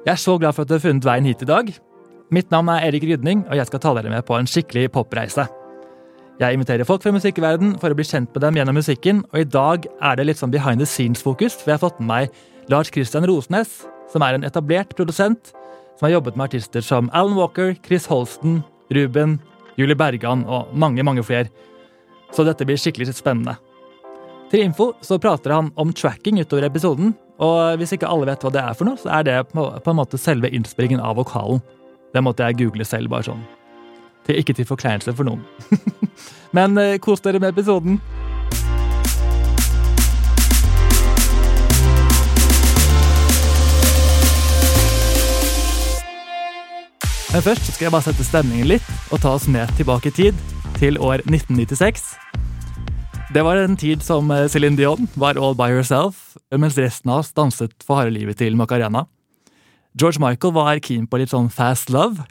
Jeg er så glad for at du har funnet veien hit i dag. Mitt navn er Erik Rydning, og jeg skal ta dere med på en skikkelig popreise. Jeg inviterer folk fra musikkverden for å bli kjent med dem gjennom musikken, og i dag er det litt sånn behind the scenes-fokus, for jeg har fått med meg Lars Christian Rosnes, som er en etablert produsent som har jobbet med artister som Alan Walker, Chris Holsten, Ruben, Julie Bergan og mange, mange flere. Så dette blir skikkelig spennende. Til info så prater han om tracking utover episoden, og hvis ikke alle vet hva det er for noe, så er det på en måte selve innspillingen av vokalen. Det måtte jeg google selv, bare sånn. Til, ikke til forkleinelse for noen. Men eh, kos dere med episoden. Men først skal jeg bare sette stemningen litt og ta oss med tilbake i tid, til år 1996. Det var en tid som eh, Céline Dion var all by herself, mens resten av oss danset for harde livet til Macarena. George Michael var keen på litt sånn fast love.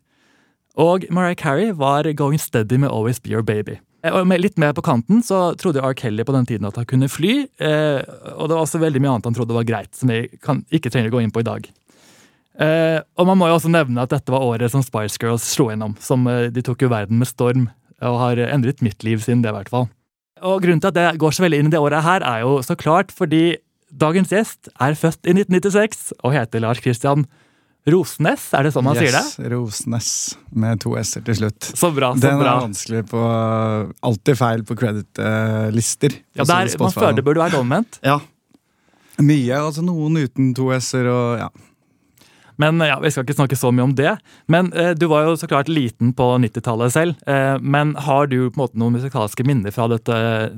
Og Mariah Carey var going steady med Always Be Your Baby. Eh, og med litt mer på kanten så trodde R. Kelly på den tiden at han kunne fly. Eh, og det var også veldig mye annet han trodde var greit, som vi ikke trenger å gå inn på i dag. Og man må jo også nevne at dette var året som Spice Girls slo gjennom. som De tok jo verden med storm, og har endret mitt liv siden det, i hvert fall. Og Grunnen til at det går så veldig inn i det året her, er jo så klart fordi dagens gjest er født i 1996 og heter Lars Christian Rosnes, er det sånn man yes, sier det? Rosnes, med to s-er til slutt. Så bra, så Den bra. er vanskelig på Alltid feil på credit-lister. Ja, der, Man føler det burde være omvendt. Ja. Mye. altså Noen uten to s-er og ja. Men ja, Vi skal ikke snakke så mye om det. Men eh, Du var jo så klart liten på 90-tallet selv. Eh, men har du på en måte noen musikalske minner fra dette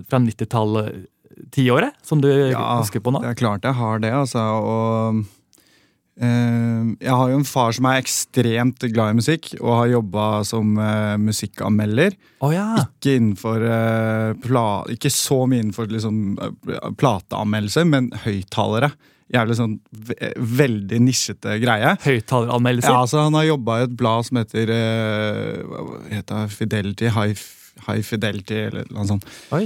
fra 90-tallet, tiåret, som du Ja, husker på nå? Ja, Det er klart jeg har det, altså. Og eh, jeg har jo en far som er ekstremt glad i musikk, og har jobba som eh, musikkanmelder. Oh, ja. Ikke innenfor pla Ikke så mye innenfor liksom, plateanmeldelser, men høyttalere. Jævlig sånn ve veldig nisjete greie. Høyttaleranmeldelser? Ja, altså Han har jobba i et blad som heter uh, Hva heter det? Fidelity? High, High Fidelity, eller noe sånt. Oi.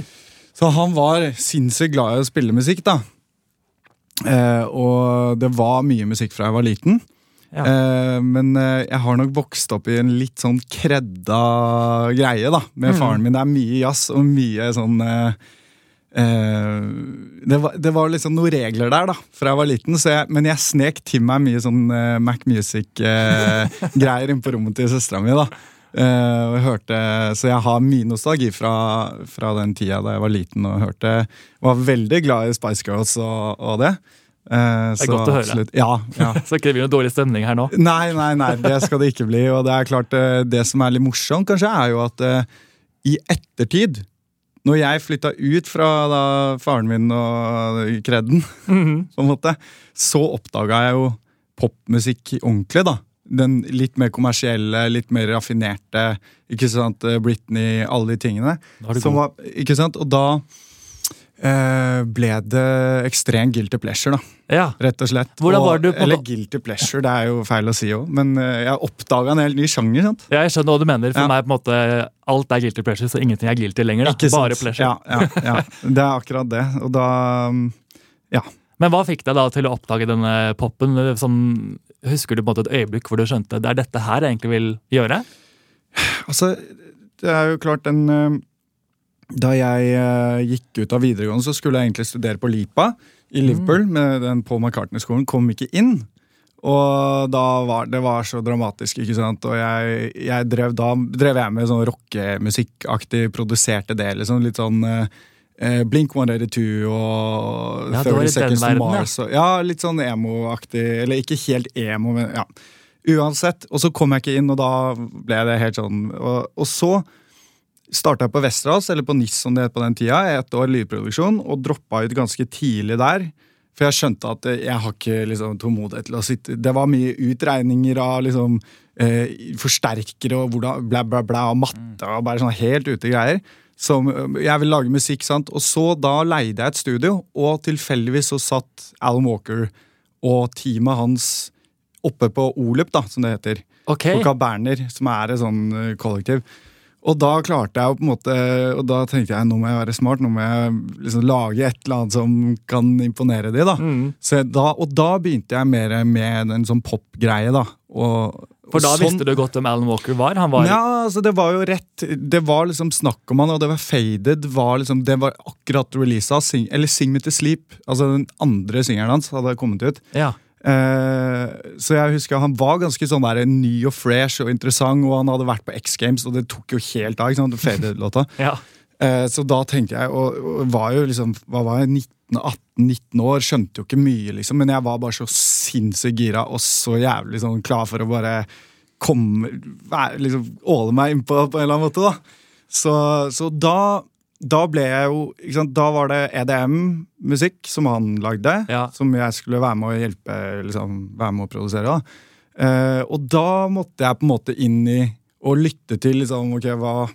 Så han var sinnssykt glad i å spille musikk, da. Eh, og det var mye musikk fra jeg var liten. Ja. Eh, men eh, jeg har nok vokst opp i en litt sånn kredda greie, da. Med Mm. faren min. Det er mye jazz og mye sånn eh, det, var, det var liksom noen regler der da fra jeg var liten, så jeg, men jeg snek til meg mye sånn eh, Mac Music-greier inne på rommet til søstera mi. da Eh, jeg hørte, Så jeg har mye nostalgi fra, fra den tida da jeg var liten og hørte Var veldig glad i Spice Girls og, og det. Uh, Det er godt å høre. absolutt- Ja, ja. Så ikke det blir noe dårlig stemning her nå. Nei, nei, nei, det skal det ikke bli. Og det er klart, eh, det som er litt morsomt, kanskje, er jo at uh, i ettertid når jeg flytta ut fra da, faren min og kredden, Mhm. på en måte, så oppdaga jeg jo popmusikk ordentlig, da. Den litt mer kommersielle, litt mer raffinerte. ikke sant, Britney, alle de tingene. Da er det Som god. var, ikke sant, Og da ble det ekstrem guilty pleasure, da. Ja. Rett og slett. Og, var du på- Eller guilty pleasure, det er jo feil å si òg. Men eh, jeg oppdaga en helt ny sjanger. sant? Jeg skjønner hva du mener. For Ja. meg på en måte, Alt er guilty pleasure, så ingenting er guilty lenger. Da. Ikke sant? Bare pleasure. Ja, ja, ja. Det er akkurat det. Og da mm, Ja. Men hva fikk deg da til å oppdage denne popen? Sånn, husker du på en måte et øyeblikk hvor du skjønte det er dette her jeg egentlig vil gjøre? Altså, det er jo klart en eh, Da jeg eh, gikk ut av videregående, så skulle jeg egentlig studere på Lipa i Liverpool. med den Paul McCartney-skolen, Kom ikke inn. Og da var det var så dramatisk, ikke sant. Og jeg, jeg drev da drev jeg med sånn rockemusikkaktig, produserte det. liksom Litt sånn eh, eh, Blink 182 og Ja, det var i 30 den Seconds to. Mars. Og, ja, litt sånn emo-aktig. Eller ikke helt emo, men ja. Uansett. Og så kom jeg ikke inn, og da ble det helt sånn. Og, og så starta på Westerdals, eller på NIS som det het på den tida, i ett år lydproduksjon, og droppa ut ganske tidlig der. For jeg skjønte at jeg har ikke liksom, tålmodighet til å sitte Det var mye utregninger av liksom, eh, forsterkere og hvordan, bla, bla, bla, og matte og bare sånn helt ute greier. Som, eh, jeg vil lage musikk, sant. Og så da leide jeg et studio, og tilfeldigvis så satt Alan Walker og teamet hans oppe på Olup, da, som det heter Okay. på Berner, som er et sånn eh, kollektiv. Og da klarte jeg å på en måte Og da tenkte jeg nå må jeg være smart, nå må jeg liksom lage et eller annet som kan imponere de da. Mm. Så da, og da begynte jeg mer med en sånn popgreie, da. Og, For da sånn- visste du godt hvem Alan Walker var? Han var Ja, altså det var jo rett Det var liksom snakk om han, og det var Faded. var liksom, Det var akkurat releasa. Sing, eller Sing Me To Sleep. Altså Den andre singelen hans hadde kommet ut. ja. Eh, så jeg husker han var ganske sånn der ny og fresh og interessant, og han hadde vært på X Games, og det tok jo helt av. ikke sant, Faded-låta. ja. Eh, så da tenkte jeg, og var jo liksom hva var jeg, 19-18-19 år, skjønte jo ikke mye, liksom, men jeg var bare så sinnssykt gira og så jævlig sånn klar for å bare komme være, liksom, Åle meg innpå på en eller annen måte. da. Så, så da, da ble jeg jo sant, Da var det EDM-musikk som han lagde, Ja. som jeg skulle være med å hjelpe, liksom, være med å produsere. da. Eh, og da måtte jeg på en måte inn i og lytte til liksom, okay, hva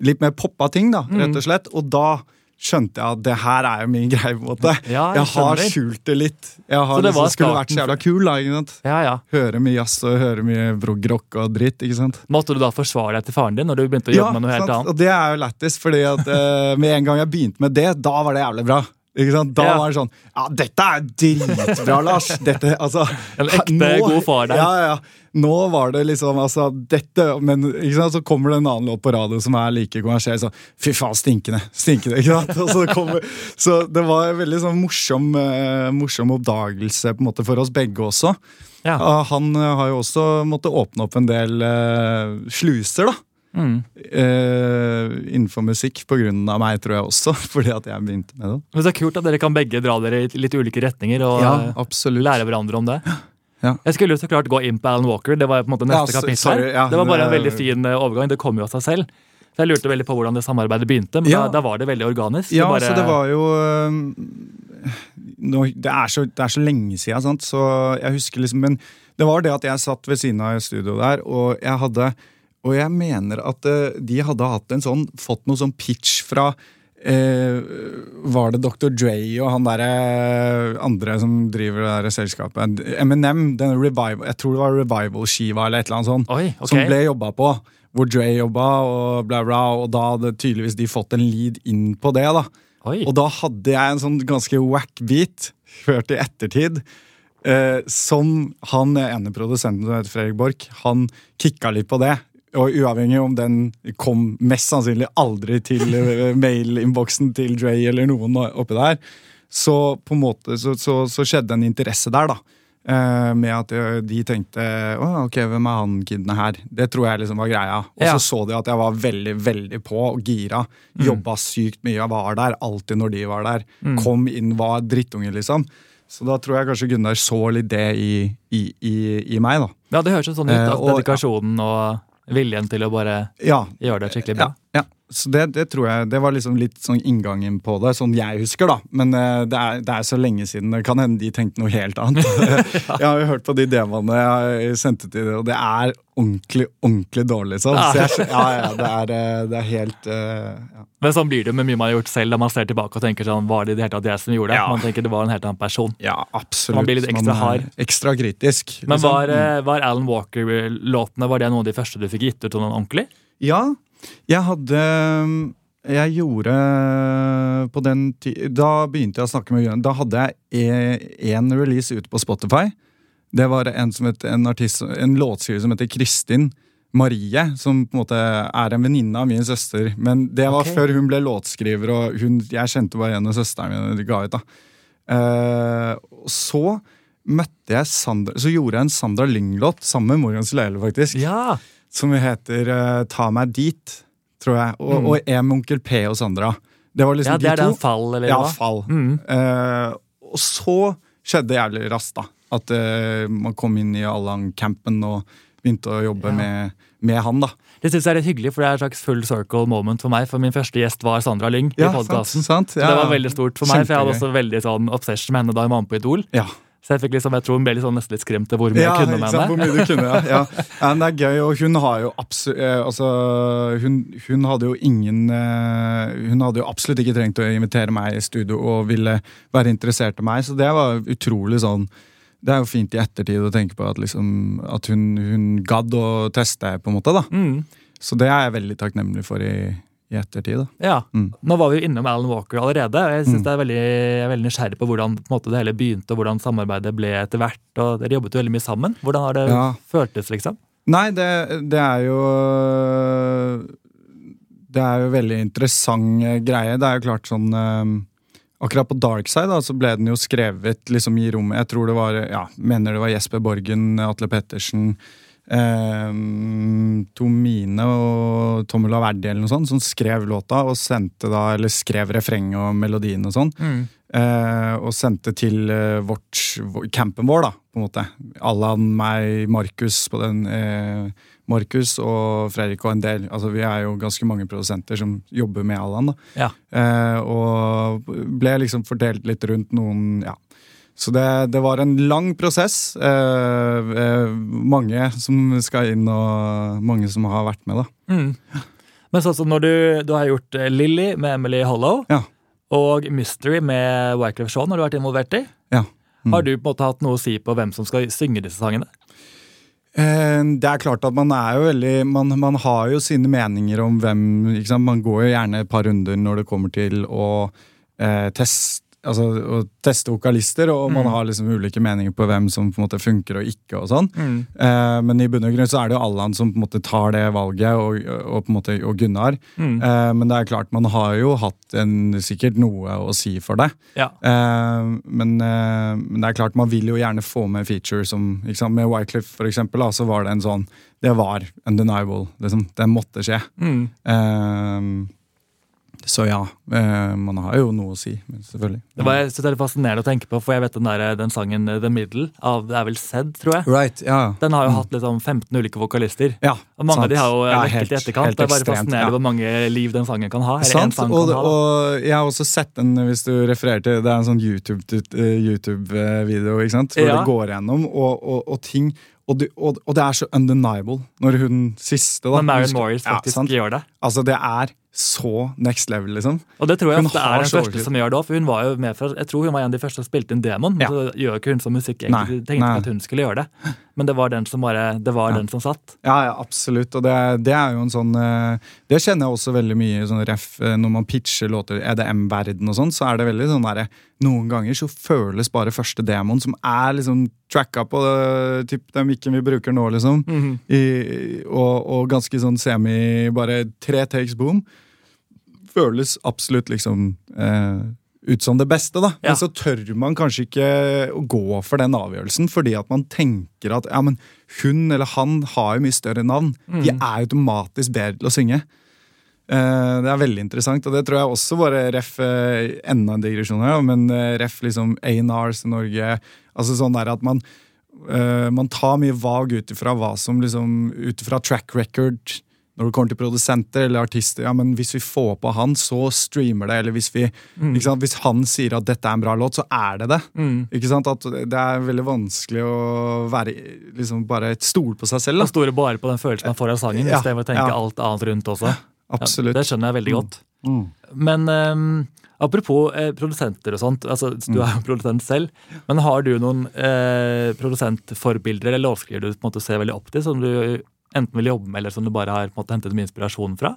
litt mer poppa ting, da, Mm. rett og slett. Og da skjønte jeg at det her er jo min greie. på en måte. Ja, jeg jeg har skjult det litt. Jeg har Så det liksom, skulle vært så jævla kul. da, ikke sant? ja, ja. Høre mye jazz og høre mye broggrock og dritt. ikke sant? Måtte du da forsvare deg til faren din når du begynte å jobbe med noe helt sant? annet? Og det er jo lættis, fordi at eh, med en gang jeg begynte med det, da var det jævlig bra. Da Ja. var det sånn Ja, dette er dritbra, Lars! Dette, altså En ekte god far der. Ja, ja. Nå var det liksom altså, dette, Men så kommer det en annen låt på radio som er like kommersiell. Så, Fy faen, stinkende! stinkende, ikke sant? Og så, kommer, så det var en veldig sånn morsom, eh, morsom oppdagelse på en måte for oss begge også. Ja. Han eh, har jo også måttet åpne opp en del eh, sluser, da. Mm. Uh, innenfor musikk av meg, tror jeg også. Fordi at jeg begynte med det. Men så kult at dere kan begge dra dere i litt ulike retninger og ja, lære hverandre om det. Ja. Jeg skulle jo så klart gå inn på Alan Walker. Det var på en måte neste Ja, kapittel. sorry, ja, det var bare en veldig fin eh, overgang. Det kom jo av seg selv. Så jeg lurte veldig på hvordan det samarbeidet begynte, men da, da var det veldig organisk. Ja, bare, så det var jo øhm, nå, det, er så, det er så lenge siden, sant? så jeg husker liksom Men det var det at jeg satt ved siden av i studio der, og jeg hadde Og jeg mener at øh, de hadde hatt en sånn fått noe sånn pitch fra eh, Var det Dr. Dre og han derre andre som driver det der selskapet? Den revival, jeg tror det var Revival-skiva eller et eller annet sånt. Oi, okay. Som ble jobba på. Hvor Dre jobba, og bla, bla. Og da hadde tydeligvis de fått en lead inn på det. da Oi. Og da hadde jeg en sånn ganske wack beat, hørt i ettertid, eh, som han ene produsenten som heter Fredrik Borch, han kicka litt på det. Og uavhengig om den kom mest sannsynlig aldri til eh, mailinnboksen til Dre eller noen oppi der, så på en måte så, så, så skjedde en interesse der, da. Eh, med at eh, de tenkte Å, ok, hvem er han kidene her? Det tror jeg liksom var greia. Og Ja. så så de at jeg var veldig, veldig på og gira. Jobba sykt mye. Jeg var der alltid når de var der. Kom inn, var drittunge, liksom. Så da tror jeg kanskje Gunnar så litt det i, i, i, i meg, da. Ja, det høres jo sånn ut. Eh, at og- Dedikasjonen og viljen til å bare Ja, gjøre det skikkelig bra. Ja, ja. Så det, det tror jeg, det var liksom litt sånn inngangen på det, sånn jeg husker, da. Men uh, det, er, det er så lenge siden. Det kan hende de tenkte noe helt annet. Jeg har jo hørt på de demoene jeg sendte til dem, og det er ordentlig, ordentlig dårlig. Sånn. Så jeg, ja, ja, det er, eh, det er helt uh, ja. Men sånn blir det med mye man har gjort selv, da man ser tilbake og tenker sånn, var det i det hele tatt jeg som gjorde det? Ja. Man tenker det var en helt annen person. ja, absolutt. Man blir litt ekstra hard. Ekstra kritisk. Men liksom. var, eh, var Alan Walker-låtene var det noen av de første du fikk gitt ut sånn ordentlig? Ja, jeg hadde Jeg gjorde på den ti- Da begynte jeg å snakke med Jørgen. Da hadde jeg én release ute på Spotify. Det var en, som het, en, artist, en låtskriver som heter Kristin Marie. Som på en måte er en venninne av min søster. Men det var okay. før hun ble låtskriver, og hun, jeg kjente bare igjen søsteren min. ga ut. Eh, så møtte jeg Sandra Så gjorde jeg en Sandra Lyng-låt sammen med Morgan Slele, faktisk Ja! Som heter uh, Ta meg dit, tror jeg. Og, Mm. og en med Onkel P og Sandra. Det var liksom ja det er de den fall, eller ja, hva? fall. Mm. Uh, og så skjedde jævlig raskt, da. At uh, man kom inn i Allan-campen og begynte å jobbe Ja. med, med han, da. Det synes jeg er litt hyggelig, for det er et slags full circle moment for meg. For min første gjest var Sandra Lyng i podkasten. sant, sant? Så det var veldig stort for meg, for jeg hadde også veldig sånn obsession med henne da hun var med på Idol. Ja. Så jeg fikk liksom, jeg tror hun ble sånn, nesten litt skremt til hvor mye jeg kunne med sant, hvor henne. mye du kunne, ja. ja. ja det er gøy, og hun har jo absolutt altså, hun, hun hadde jo ingen eh, Hun hadde jo absolutt ikke trengt å invitere meg i studio og ville være interessert i meg, så det var utrolig sånn Det er jo fint i ettertid å tenke på at, liksom, at hun, hun gadd å teste, på en måte. da Mm. Så det er jeg veldig takknemlig for i, i ettertid. da. Ja. Mm. Nå var vi jo innom Alan Walker allerede. og Jeg synes Mm. det er veldig, jeg er veldig nysgjerrig på hvordan på måte, det hele begynte, og hvordan samarbeidet ble etter hvert. og Dere jobbet jo veldig mye sammen. Hvordan har det Ja. føltes, liksom? Nei, det, det er jo Det er jo veldig interessant greie. Det er jo klart sånn eh, Akkurat på Dark Side da, så ble den jo skrevet liksom i rommet. Jeg tror det var, ja, mener det var Jesper Borgen, Atle Pettersen, eh, Tomine og Tomula Verdi eller noe sånt, som skrev låta og sendte da, eller skrev refrenget og melodien og sånn. Eh, og sendte til eh, vårt, campen vår, da, på en måte. Allan, meg, Markus på den. Eh, Markus og Fredrik og en del. Altså, vi er jo ganske mange produsenter som jobber med Allan. Ja. Eh, og ble liksom fordelt litt rundt noen ja. Så det, det var en lang prosess. Eh, eh, mange som skal inn, og mange som har vært med, da. Mm. Men sånn som når du, du har gjort Lilly Lily med Emily Hollow Ja. og Mystery med Wyclef Shaun, har du vært involvert i. Ja. Mm. Har du på en måte hatt noe å si på hvem som skal synge disse sangene? Eh, Det er klart at man er jo veldig Man, man har jo sine meninger om hvem? Man går jo gjerne et par runder når det kommer til å eh, teste Altså, å teste vokalister, og man Mm. har liksom ulike meninger på hvem som på en måte funker og ikke. og sånn. Mm. Eh, men i bunn og grunn så er det jo Allan som på en måte tar det valget, og, og, på en måte, og Gunnar. Mm. Eh, men det er klart, man har jo hatt en, sikkert noe å si for det. Ja. Eh, men, eh, men det er klart, man vil jo gjerne få med feature som ikke sant? Med Wycliffe, for eksempel, da, så var det en sånn Det var undeniable. Liksom. Det måtte skje. Mm. Eh, så ja, eh, man har jo noe å si, men selvfølgelig. Det var jeg synes det er fascinerende å tenke på, for jeg vet den, der, den sangen eh, The Middle av det er vel Zed, tror jeg. Right, ja. Den har jo hatt liksom 15 ulike vokalister. ja Og mange sant. av de har jo Ja, helt- i etterkant. helt Det er bare ekstremt, fascinerende ja. hvor mange liv den sangen kan ha. Sant, sang og, kan ha. Og jeg har også sett den, hvis du refererer til Det er en sånn YouTube-video, YouTube ikke sant? hvor Ja. det går gjennom, og, og, og ting og, du, og, og det er så undeniable når hun siste da Når Marion Morris faktisk ja, gjør det. Altså, det er så next level, liksom. Og det tror jeg Hun det er den første som gjør det òg, hun var jo med fra, jeg tror hun var en av de første som spilte inn Demon. Ja. så gjør ikke hun som musikk Nei. Tenkte nei. at hun skulle gjøre det. Men det var den som, bare, det var Ja. den som satt. Ja, ja, absolutt. Og det, det er jo en sånn eh, Det kjenner jeg også veldig mye sånn ref eh, når man pitcher låter EDM-verden og sånn, så er det veldig sånn derre Noen ganger så føles bare første demon, som er liksom tracka på det, typ den mikken vi bruker nå, liksom, Mhm. i, og, og ganske sånn semi Bare tre takes boom. Føles absolutt liksom eh, ut som det beste, da. Ja. Men så tør man kanskje ikke å gå for den avgjørelsen, fordi at man tenker at ja, men hun eller han har jo mye større navn. De Mm. er automatisk bedre til å synge. Eh, det er veldig interessant, og det tror jeg også bare ref eh, enda en digresjon her, men eh, ref liksom A&Rs i Norge. Altså sånn der at man man tar mye vag ut ifra hva som liksom Ut ifra track record når det kommer til produsenter eller artister. ja, men Hvis vi får på han, så streamer det. Eller hvis, vi, Mm. ikke sant? hvis han sier at dette er en bra låt, så er det det. Mm. Ikke sant? At Det er veldig vanskelig å være liksom bare stole på seg selv. Da. Og stoler bare på den følelsen man får av sangen, Ja, istedenfor å tenke ja. alt annet rundt også. Absolutt. Det skjønner jeg veldig Mm. godt. Men um, apropos eh, produsenter og sånt, altså du Mm. er jo produsent selv, men har du noen eh, produsentforbilder eller låtskriver du på en måte ser veldig opp til, som du enten vil jobbe med, eller som du bare har måte hentet mye inspirasjon fra?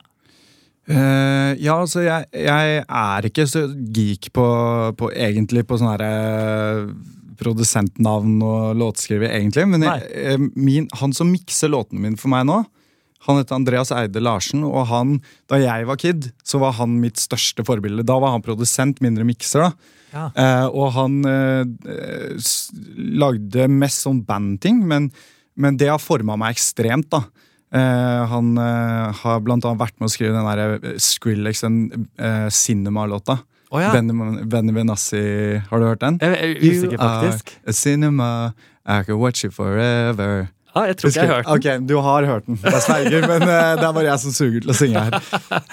Uh, ja, altså jeg, jeg er ikke så geek på, på egentlig på sånne her, eh, produsentnavn og låtskriver, egentlig. Men jeg, eh, min, han som mikser låtene mine for meg nå, han heter Andreas Eide Larsen. Og han, da jeg var kid, så var han mitt største forbilde. Da var han produsent, mindre mikser. da. Ja. Eh, og han eh, lagde mest sånn bandting, men, men det har forma meg ekstremt. da. Eh, han eh, har blant annet vært med å skrive den der eh, Skrillex, den uh, Cinema-låta. Å ja. Benny, Benassi, har du hørt den? Jeg er usikker, faktisk. a cinema, I can watch you forever. Ah, jeg tror ikke jeg har hørt den. Ok, du har hørt den. Jeg sverger, men uh, det er bare jeg som suger til å synge her.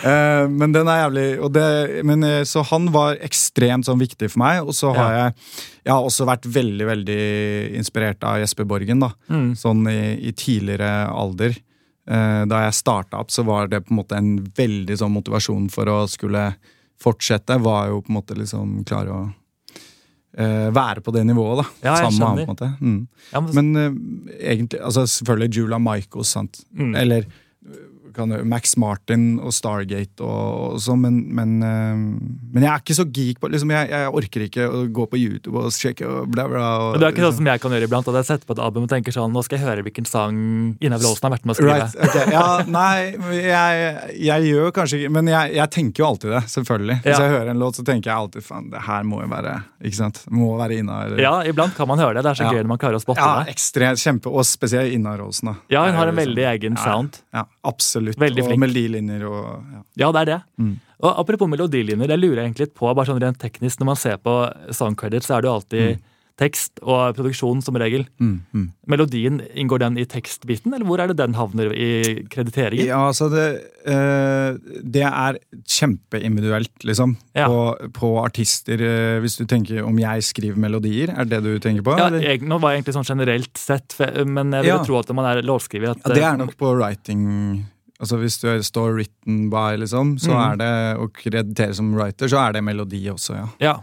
Uh, men den er jævlig det, men, uh, Så han var ekstremt sånn viktig for meg. Og så har jeg, jeg har også vært veldig veldig inspirert av Jesper Borgen. da Mm. Sånn i, i tidligere alder. Da jeg starta opp, så var det på en måte en veldig sånn motivasjon for å skulle fortsette. Var jo på en måte liksom klare å være på det nivået, da. Ja, jeg sammen med han, på en måte. Mm. Ja, men, Men eh, egentlig, altså selvfølgelig Julia Michaels, sant. Mm. Eller eh, Max Martin og Stargate og, og sånn, men, men, eh, men jeg er ikke så geek på liksom, jeg, jeg orker ikke å gå på YouTube og sjekke og bla, bla. Og, det er ikke sånn som jeg kan gjøre iblant, at jeg setter på et album og tenker sånn Nå skal jeg høre hvilken sang Ina Wroldsen har vært med å skrive. Right, okay. ja, Nei, jeg, jeg gjør kanskje ikke Men jeg, jeg tenker jo alltid det, selvfølgelig. Hvis Ja. jeg hører en låt, så tenker jeg alltid faen, det her må jo være Ikke sant? Må være Inna. eller- Ja, iblant kan man høre det. Det er så Ja. gøy når man klarer å spotte ja det. ekstremt, kjempe, og spesielt Inna Wroldsen. Ja, hun har en veldig egen ja, sound. Ja, absolutt. Veldig flink. og melodilinjer og ja. Ja, det er det. Mm. Og Apropos melodilinjer, jeg lurer egentlig litt på, bare sånn rent teknisk, når man ser på songcredits, så er det jo alltid tekst og produksjon som regel. Mm, mm. Melodien, inngår den i tekstbiten, eller hvor er det den havner i krediteringen? Ja, altså det, øh, det er kjempeindividuelt, liksom. Ja. På, på artister. eh, hvis du tenker om jeg skriver melodier, er det du tenker på? Ja, jeg, nå var jeg egentlig sånn generelt sett, men jeg vil Ja. tro at man er låtskriver at, Ja, det er nok på writing Altså Hvis du står 'written by', liksom, så mm. er det å kreditere som writer, så er det melodi også, ja. Ja,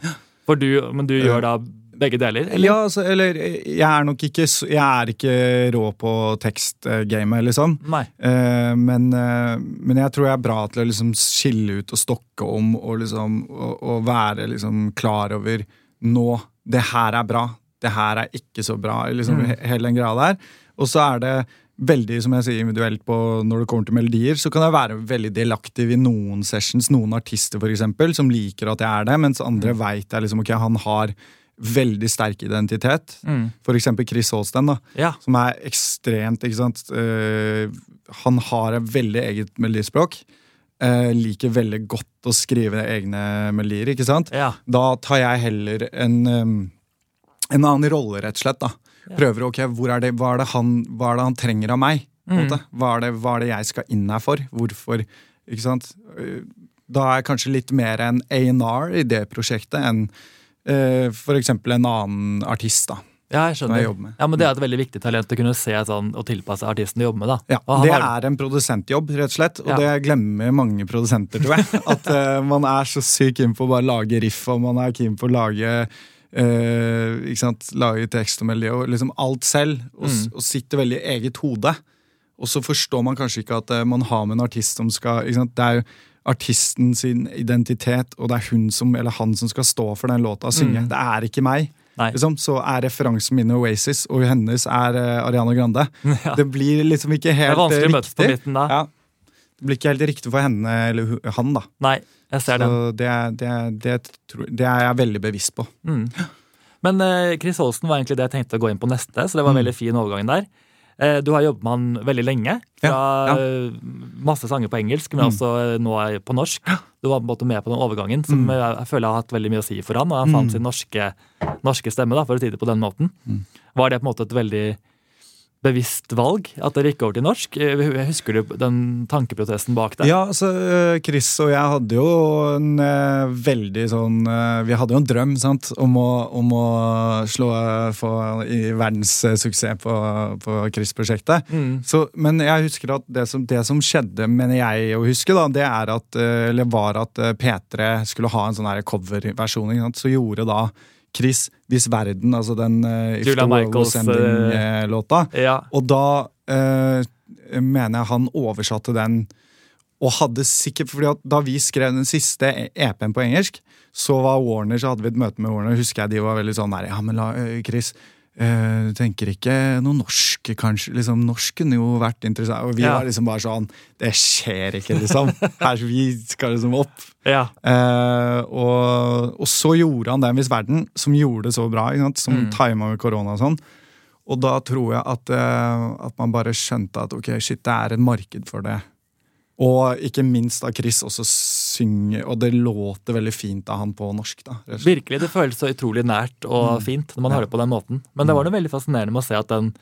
for du, Men du gjør da begge deler? Eller? Ja, altså, eller jeg er nok ikke Jeg er ikke rå på tekstgamet, liksom. Nei. Uh, men, uh, men jeg tror jeg er bra til å liksom skille ut og stokke om og, liksom, og, og være liksom klar over nå Det her er bra, det her er ikke så bra. Liksom, Mm. Hele den greia der. Og så er det veldig som jeg sier, individuelt på når det kommer til melodier. Så kan jeg være veldig delaktiv i noen sessions, noen artister eksempel, som liker at jeg er det, mens andre vet jeg liksom, ok, han har veldig sterk identitet. Mm. For eksempel Chris Holsten. da Ja. som er ekstremt, ikke sant. Uh, han har et veldig eget melodispråk. Uh, liker veldig godt å skrive egne melodier, ikke sant. ja. Da tar jeg heller en, um, en annen rolle, rett og slett. da. Ja. Prøver, ok, hvor er det, hva, er det han, hva er det han trenger av meg? Mm. Hva, er det, hva er det jeg skal inn her for? Hvorfor? Ikke sant? Eh, Da er jeg kanskje litt mer en A&R i det prosjektet enn for eksempel en annen artist. da. ja, jeg skjønner. Ja, men Det er et veldig viktig talent å kunne se sånn, og tilpasse artisten du jobber med. da. Ja, Det har- er en produsentjobb, rett og slett. Og Ja. det glemmer mange produsenter, tror jeg. At uh, man er så sykt keen på å bare lage riff, og man er keen på å lage uh, ikke sant, Lage tekst og melodi og liksom alt selv. Og, Mm. og sitter veldig i eget hode. Og så forstår man kanskje ikke at uh, man har med en artist som skal ikke sant, Det er jo artisten sin identitet, og det er hun som, eller han som skal stå for den låta og synge. Mm. Det er ikke meg. Liksom, så er referansen min Oasis, og hennes er uh, Ariana Grande. Ja. Det blir liksom ikke Det helt er eh, på riktig. Ja. Det blir ikke helt riktig for henne eller han, da. Nei, jeg ser den. Så det, er- det, er- det, det er jeg veldig bevisst på. Mm. Men eh, Chris Holsten var egentlig det jeg tenkte å gå inn på neste, så det var en Mm. veldig fin overgang der. Eh, du har jobbet med han veldig lenge. Fra Ja, ja. eh, masse sanger på engelsk, men Mm. også eh, nå er på norsk. Du var på en måte med på den overgangen, som Mm. jeg, jeg føler har hatt veldig mye å si for han, og han fant Mm. sin norske, norske stemme, da, for å si det på den måten. Mm. Var det på en måte et veldig bevisst valg at dere gikk over til norsk? Eh, Husker du den tankeprotesten bak det? Ja, altså, eh, Chris og jeg hadde jo en eh, veldig sånn Vi hadde jo en drøm sant, om å, om å slå få i verdenssuksess på, på Chris-prosjektet. Mm. Men jeg husker at det som, det som skjedde, mener jeg å huske, da, det er at, eller var at eh, P3 skulle ha en sånn coverversjon. Så gjorde da Chris Hvis verden, altså den uh, Julia Michaels-låta. Uh, Ja. Og da uh, mener jeg han oversatte den og hadde sikkert, fordi Da vi skrev den siste EP-en på engelsk, så var Warner, så hadde vi et møte med Warner. husker jeg De var veldig sånn der, ja, men la, eh, Chris, du tenker ikke noe norsk, kanskje? liksom Norsk kunne jo vært interessant. Og vi Ja. var liksom bare sånn Det skjer ikke, liksom. Her, vi skal liksom opp. ja. Uh, og, og så gjorde han den Hvis verden, som gjorde det så bra, som Mm. tima med korona og sånn. Og da tror jeg at, uh, at man bare skjønte at ok, shit, det er et marked for det. Og ikke minst da Chris også synger, og det låter veldig fint av han på norsk. da. Virkelig, det føles så utrolig nært og fint når man Mm. Ja. hører på den måten. Men det var noe veldig fascinerende med å se at den,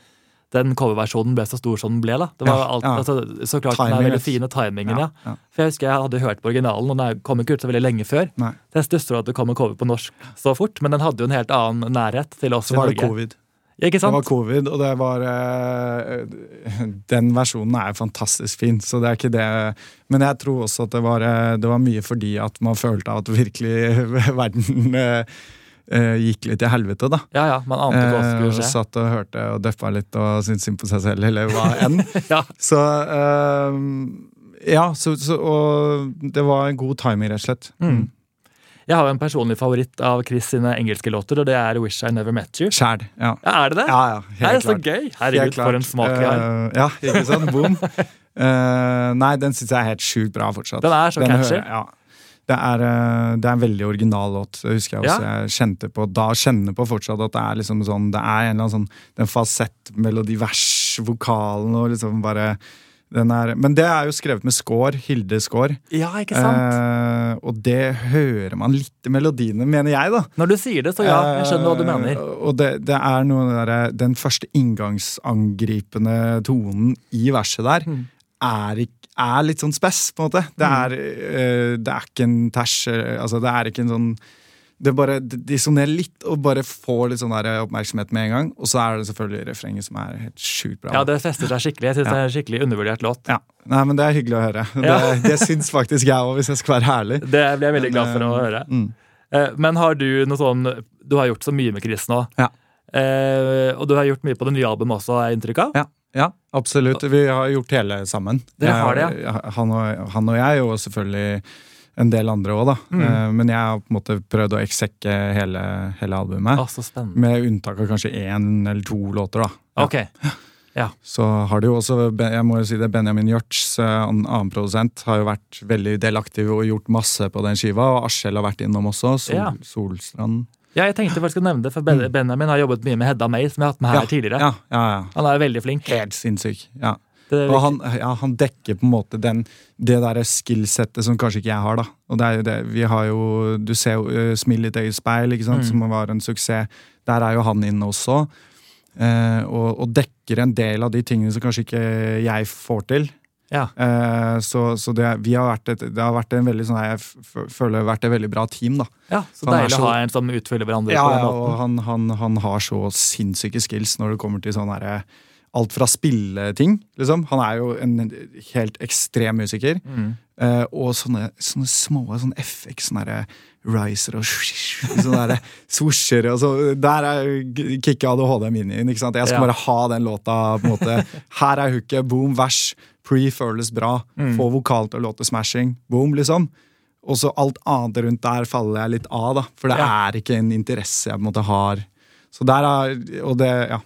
den coverversjonen ble så stor som den ble. da. Det var Ja, alt, ja. altså, så klart den Timing, er veldig vet du. fin, og timingen, ja. For jeg husker jeg hadde hørt på originalen, og den kom ikke ut så veldig lenge før. Nei. Så jeg stusser over at det kom en cover på norsk så fort, men den hadde jo en helt annen nærhet til oss Så i var det covid. Ikke sant? Det var covid, og det var eh, Den versjonen er fantastisk fin, så det er ikke det Men jeg tror også at det var, eh, det var mye fordi at man følte at virkelig verden eh, gikk litt til helvete, da. Ja, ja, man ante hva som skulle skje. satt og hørte og døffa litt og syntes synd på seg selv, eller hva enn. Ja, Så, um, Ja, så, så, og det var en god timing, rett og slett. Mm. Jeg har en personlig favoritt av Chris sine engelske låter, og det er Wish I Never Met You. Sjæl. Ja. Ja, er det det? ja, ja, det er så gøy! Herregud, for en smak vi har. Uh, ja, ikke sant? Boom. Uh, nei, den syns jeg er helt sjukt bra fortsatt. Den er så catchy. hører- ja. Det er, uh, det er en veldig original låt. Det husker jeg også. Jeg kjente på, da kjenner på fortsatt at det er liksom sånn Det er en eller annen sånn Den falsettmelodi, vers, vokalen og liksom bare den er, Men det er jo skrevet med score. Hilde Score. Ja, ikke sant? Eh, og det hører man litt i melodiene, mener jeg, da. Når du sier det, så ja, jeg skjønner hva du Eh, mener. Og det, det er noe der, Den første inngangsangripende tonen i verset der Mm. er, er litt sånn spess, på en måte. Det Mm. er, eh, det er ikke en tæsj. eh, Altså, det er ikke en sånn det bare det dissonerer litt og bare får litt sånn der oppmerksomhet med en gang. Og så er det selvfølgelig refrenget som er helt sjukt bra. Ja, det fester seg skikkelig. Jeg synes Ja. det er en skikkelig undervurdert låt. Ja. Nei, men Det er hyggelig å høre. Ja. Det, det syns faktisk jeg òg, hvis jeg skal være ærlig. Det blir jeg veldig Men, glad for å eh, høre. Mm. Eh, Men har du noe sånn Du har gjort så mye med Chris nå. Ja. Eh, og du har gjort mye på det nye albumet også, har jeg inntrykk av? Ja, ja, absolutt. Vi har gjort hele sammen. Dere har det, ja. Han og, han og jeg, og selvfølgelig en del andre òg, da. Mm. Eh, Men jeg har på en måte prøvd å eksekke hele, hele albumet. Spennende. Med unntak av kanskje én eller to låter, da. Ja. ja. Så har det jo også, jeg må jo si det, Benjamin Hjørts, en annen produsent, har jo vært veldig delaktig og gjort masse på den skiva. Og Askjell har vært innom også. Sol, Ja. Solstrand. Ja, jeg tenkte faktisk å nevne det, for Mm. Benjamin har jobbet mye med Hedda May, som jeg har hatt med her tidligere. Ja, ja, ja. Han er veldig flink. Helt sinnssyk. Ja. Og han, ja, han dekker på en måte den, det derre skillsettet som kanskje ikke jeg har, da. Og det er jo det, vi har jo Du ser jo uh, Smil i et eget speil, ikke sant, Mm. som var en suksess. Der er jo han inne også. Uh, og, og dekker en del av de tingene som kanskje ikke jeg får til. ja. Uh, så så det, vi har et, det har vært en veldig sånn Jeg føler vært et veldig bra team, da. ja, så er deilig så- å ha en som utfyller hverandre Ja, ja, og han, han, han har så sinnssyke skills når det kommer til sånn herre Alt fra spilleting, liksom. Han er jo en helt ekstrem musiker. Mm. Uh, og sånne, sånne små sånne FX, sånne der riser og sånne der swoosher og så, Der er kicka ADHD-minien. ikke sant? Jeg skal Ja. bare ha den låta. på en måte. Her er hooket, boom, vers. Pre føles bra. Mm. Få vokal til å låte smashing. Boom, liksom. Og så alt annet rundt der faller jeg litt av, da. For det Ja. er ikke en interesse jeg på en måte har. Så der er, og det, ja.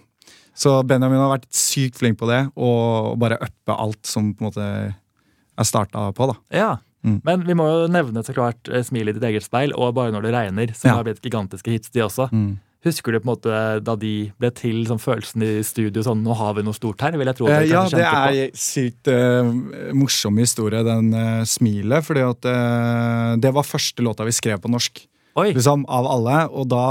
Så Benjamin har vært sykt flink på det, og, bare uppe alt som på en måte er starta på, da. Ja. Mm. Men vi må jo nevne så klart eh, Smil i ditt eget speil og Bare når det regner, som Ja. har blitt gigantiske hits, de også. Husker du på en måte da de ble til, sånn følelsen i studio sånn Nå har vi noe stort her? vil jeg tro at Eh, dere ja, det er på. sykt uh, morsom historie, den uh, smilet. Fordi at uh, det var første låta vi skrev på norsk. Oi! liksom, av alle. Og da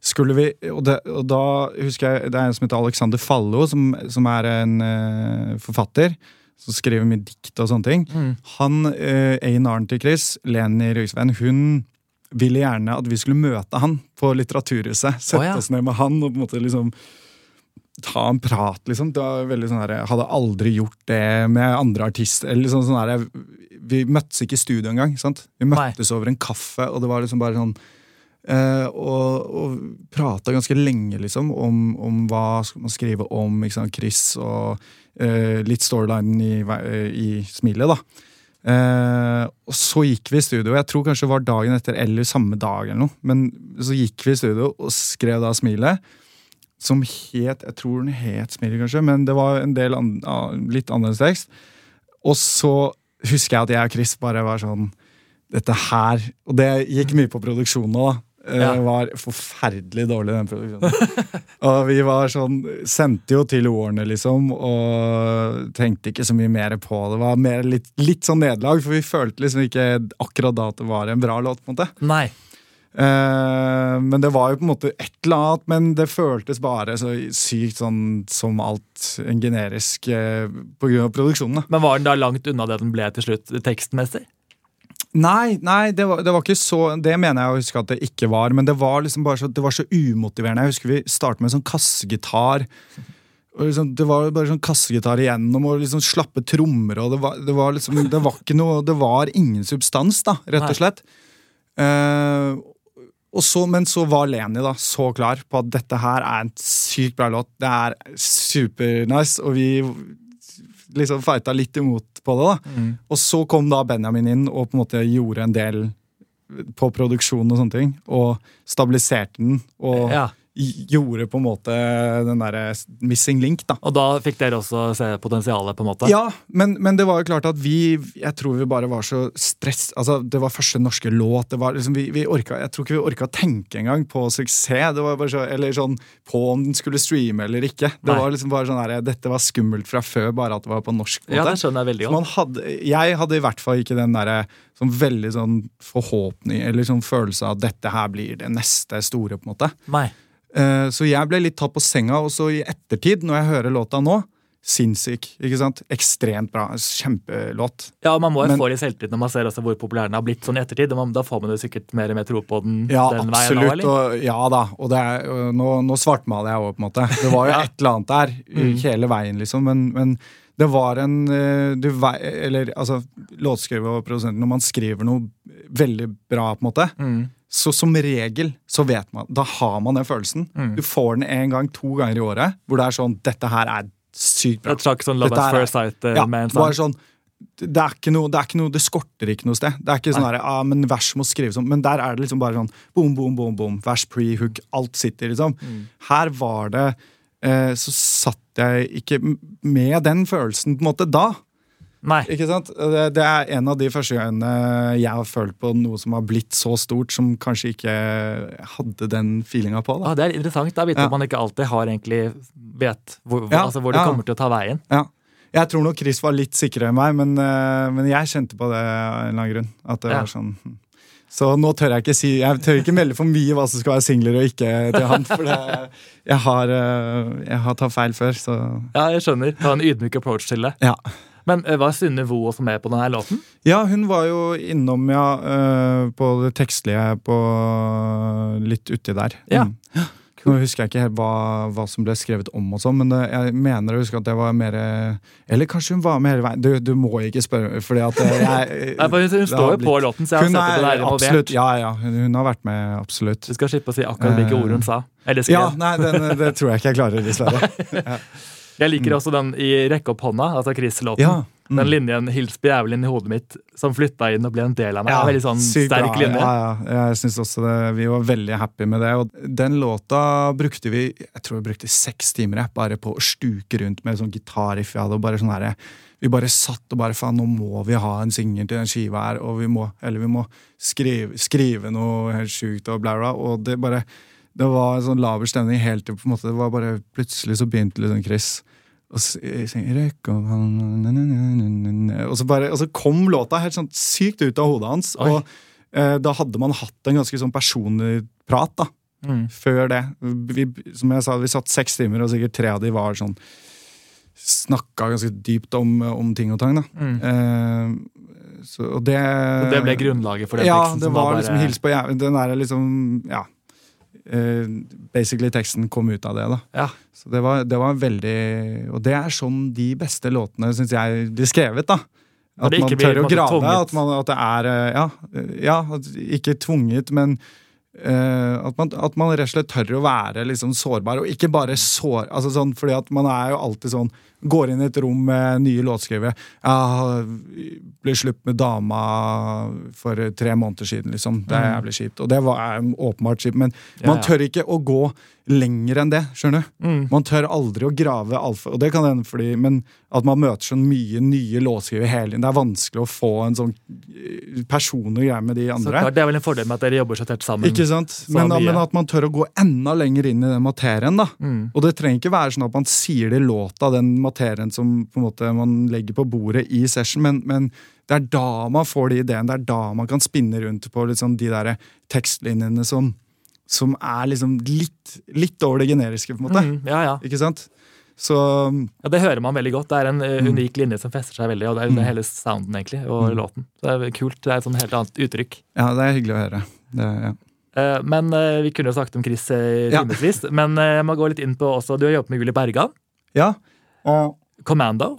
skulle vi Og, det, og da husker jeg det er en som heter Alexander Fallo, som, som er en uh, forfatter. Som skriver mye dikt og sånne ting. Mm. Han, uh, A&R-en til Chris, Leni Røisven, hun ville gjerne at vi skulle møte han på Litteraturhuset. Sette oh, ja. oss ned med han og på en måte liksom ta en prat, liksom. Det var veldig sånn her, Jeg hadde aldri gjort det med andre artister. eller liksom sånn her, Vi møttes ikke i studio engang. sant? Vi møttes over en kaffe, og det var liksom bare sånn eh, og, og prata ganske lenge liksom om, om hva skal man skrive om. Chris og eh, litt storylinen i, i smilet, da. Eh, og så gikk vi i studio. Jeg tror kanskje det var dagen etter eller samme dag. eller noe, Men så gikk vi i studio og skrev da smilet. Som het Jeg tror den het Smilet, kanskje, men det var en del an, litt annerledes tekst. Og så husker jeg at jeg og Chris bare var sånn Dette her Og det gikk mye på produksjonen òg, da. Eh, Ja. Var forferdelig dårlig, den produksjonen. og vi var sånn Sendte jo til ordene, liksom, og tenkte ikke så mye mer på det. Det var mer litt, litt sånn nederlag, for vi følte liksom ikke akkurat da at det var en bra låt. på en måte Nei. Eh, men det var jo på en måte et eller annet, men det føltes bare så sykt sånn som alt en generisk eh, på grunn av produksjonen. da. Men var den da langt unna det den ble til slutt, tekstmessig? Nei, nei det, var, det var ikke så Det mener jeg å huske at det ikke var, men det var liksom bare så, det var så umotiverende. Jeg husker vi startet med en sånn kassegitar. Liksom, det var bare sånn kassegitar igjennom og liksom slappe trommer. og det var, det var liksom, det var ikke noe Det var ingen substans, da, rett og slett. Uh, og så, men så var Leni da så klar på at dette her er en sykt bra låt. Det er supernice, og vi liksom fighta litt imot på det. da. Mm. Og så kom da Benjamin inn og på en måte gjorde en del på produksjon og sånne ting. Og stabiliserte den. Og Ja. Gjorde på en måte den derre missing link, da. Og da fikk dere også se potensialet, på en måte? Ja, men, men det var jo klart at vi Jeg tror vi bare var så stress Altså, Det var første norske låt. det var liksom, vi, vi orka, Jeg tror ikke vi orka å tenke engang på suksess. Det var bare så, Eller sånn på om den skulle streame eller ikke. Det Nei. var liksom bare sånn der, Dette var skummelt fra før, bare at det var på norsk. Måte. Ja, det skjønner jeg veldig godt. man hadde, jeg hadde i hvert fall ikke den derre sånn veldig sånn forhåpning eller sånn følelse av at dette her blir det neste store. på en måte. Nei. Eh, Så jeg ble litt tatt på senga, og så i ettertid, når jeg hører låta nå Sinnssyk. ikke sant? Ekstremt bra. Kjempelåt. Ja, Man må jo få litt selvtillit når man ser hvor populær den har blitt sånn i ettertid. man- Da får man jo sikkert mer og mer tro på den Ja, den veien nå, absolutt. Og, ja da. Og det er, nå, nå svartmaler jeg òg, på en måte. Det var jo Ja. et eller annet der Mm. hele veien, liksom. Men, men det var en eh, du, Eller altså, låtskriver og produsenten, når man skriver noe veldig bra, på en måte, Mm. så som regel så vet man Da har man den følelsen. Mm. Du får den en gang, to ganger i året, hvor det er sånn Dette her er sykt bra. Jeg trakk sånn Love at first sight eh, Ja, med en sang. sånn det er, ikke noe, det er ikke noe, det skorter ikke noe sted. Det er ikke sånn ja, ah, men vers må skrives om. Men der er det liksom bare sånn boom, boom, boom, boom. Vers, pre-hook. Alt sitter, liksom. Mm. Her var det eh, Så satt jeg ikke med den følelsen på en måte da. Nei. Ikke sant? Det, det er en av de første gangene jeg har følt på noe som har blitt så stort, som kanskje ikke hadde den feelinga på. Ah, det er interessant da, vite Ja. man ikke alltid har egentlig vet hvor, Ja, altså, hvor det ja. kommer til å ta veien. Ja. Jeg tror nok Chris var litt sikrere enn meg, men, eh, men jeg kjente på det av en eller annen grunn. At det var sånn hm. Så nå tør jeg ikke si Jeg tør ikke melde for mye hva som skal være singler og ikke til han. For det, jeg har, eh, jeg har tatt feil før, så Ja, jeg skjønner. Ta en ydmyk approach til det. ja. Men hva var Synne Vo også med på denne låten? Ja, hun var jo innom, ja, eh, på det tekstlige på litt uti der. Ja. Mm. Nå husker jeg ikke helt hva, hva som ble skrevet om, og sånn, men jeg mener å huske at det var mer Eller kanskje hun var med hele veien. Du, du må ikke spørre, fordi at eh, jeg Nei, for hun, står jo på låten, så jeg har sett er det der absolutt. Ja, ja. Hun, hun har vært med, absolutt. Du skal slippe å si akkurat hvilke ord hun sa. Eller skrev. Ja, nei, den, det tror jeg ikke jeg klarer, dessverre. Jeg liker også den i Rekke opp hånda, altså Chris-låten. Ja. mm. Den linjen 'Hils på jævelen' i hodet mitt, som flytta inn og ble en del av meg. Ja, Veldig sånn sterk linje. Ja, ja. Jeg synes også det, Vi var veldig happy med det. Og den låta brukte vi jeg tror vi brukte seks timer bare på å stuke rundt med sånn gitarriff. Vi hadde og bare sånn her, vi bare satt og bare faen, nå må vi ha en singel til den skiva her, og vi må, eller vi må skrive, skrive noe helt sjukt og bla. Og det bare Det var en sånn laber stemning helt til på en måte, det var bare Plutselig så begynte liksom Chris og s- synger «Rekk opp hånden, na, na, na, na, na», og så, bare, og så kom låta helt sånn sykt ut av hodet hans. Oi. Og eh, da hadde man hatt en ganske sånn personlig prat da, Mm. før det. Vi, som jeg sa, vi satt seks timer, og sikkert tre av de var sånn Snakka ganske dypt om, om ting og tang. da. Mm. Eh, så, og det Så det ble grunnlaget for den ja, teksten? det som var bare- liksom hils på jævelen. Den der liksom Ja. Eh, basically teksten kom ut av det, da. Ja. Så det var, det var veldig Og det er sånn de beste låtene, syns jeg, blir skrevet, da. At man tør å grave. At, man, at det er eh, Ja, eh, ja ikke tvunget, men uh, at, man, at man rett og slett tør å være liksom sårbar, og ikke bare sår... Altså sånn, fordi at man er jo alltid sånn Går inn i et rom med nye låtskrivere. Jeg ble slutt med dama for tre måneder siden, liksom. Det er jævlig kjipt. Og det var åpenbart kjipt, men man tør ikke å gå lenger enn det, skjønner du? Mm. Man tør aldri å grave alfa, Og det kan hende fordi Men at man møter så mye nye låtskrivere hele tiden. Det er vanskelig å få en sånn eh, personlig greie med de Så andre. klart, det er vel en fordel med at dere jobber så tett sammen. Ikke sant? Men, men at man tør å gå enda lenger inn i den materien. da Mm. Og det trenger ikke være sånn at man sier det i låta, den materien som på en måte man legger på bordet i session, men, men det er da man får de ideene. Det er da man kan spinne rundt på liksom de der tekstlinjene som, som er liksom litt, litt over det generiske, på en måte. Mm, ja, ja. Ikke sant? Så ja, Det hører man veldig godt. Det er en eh, Mm. unik linje som fester seg veldig, og det er det er hele sounden egentlig, og Mm. låten. Så det er kult. Det er et sånn helt annet uttrykk. ja, det er hyggelig å høre. Det, ja. Eh, Men eh, Vi kunne jo snakket om Chris timevis. Ja. men jeg må gå litt inn på også Du har jobbet med Julie Bergan. ja. Og Commando.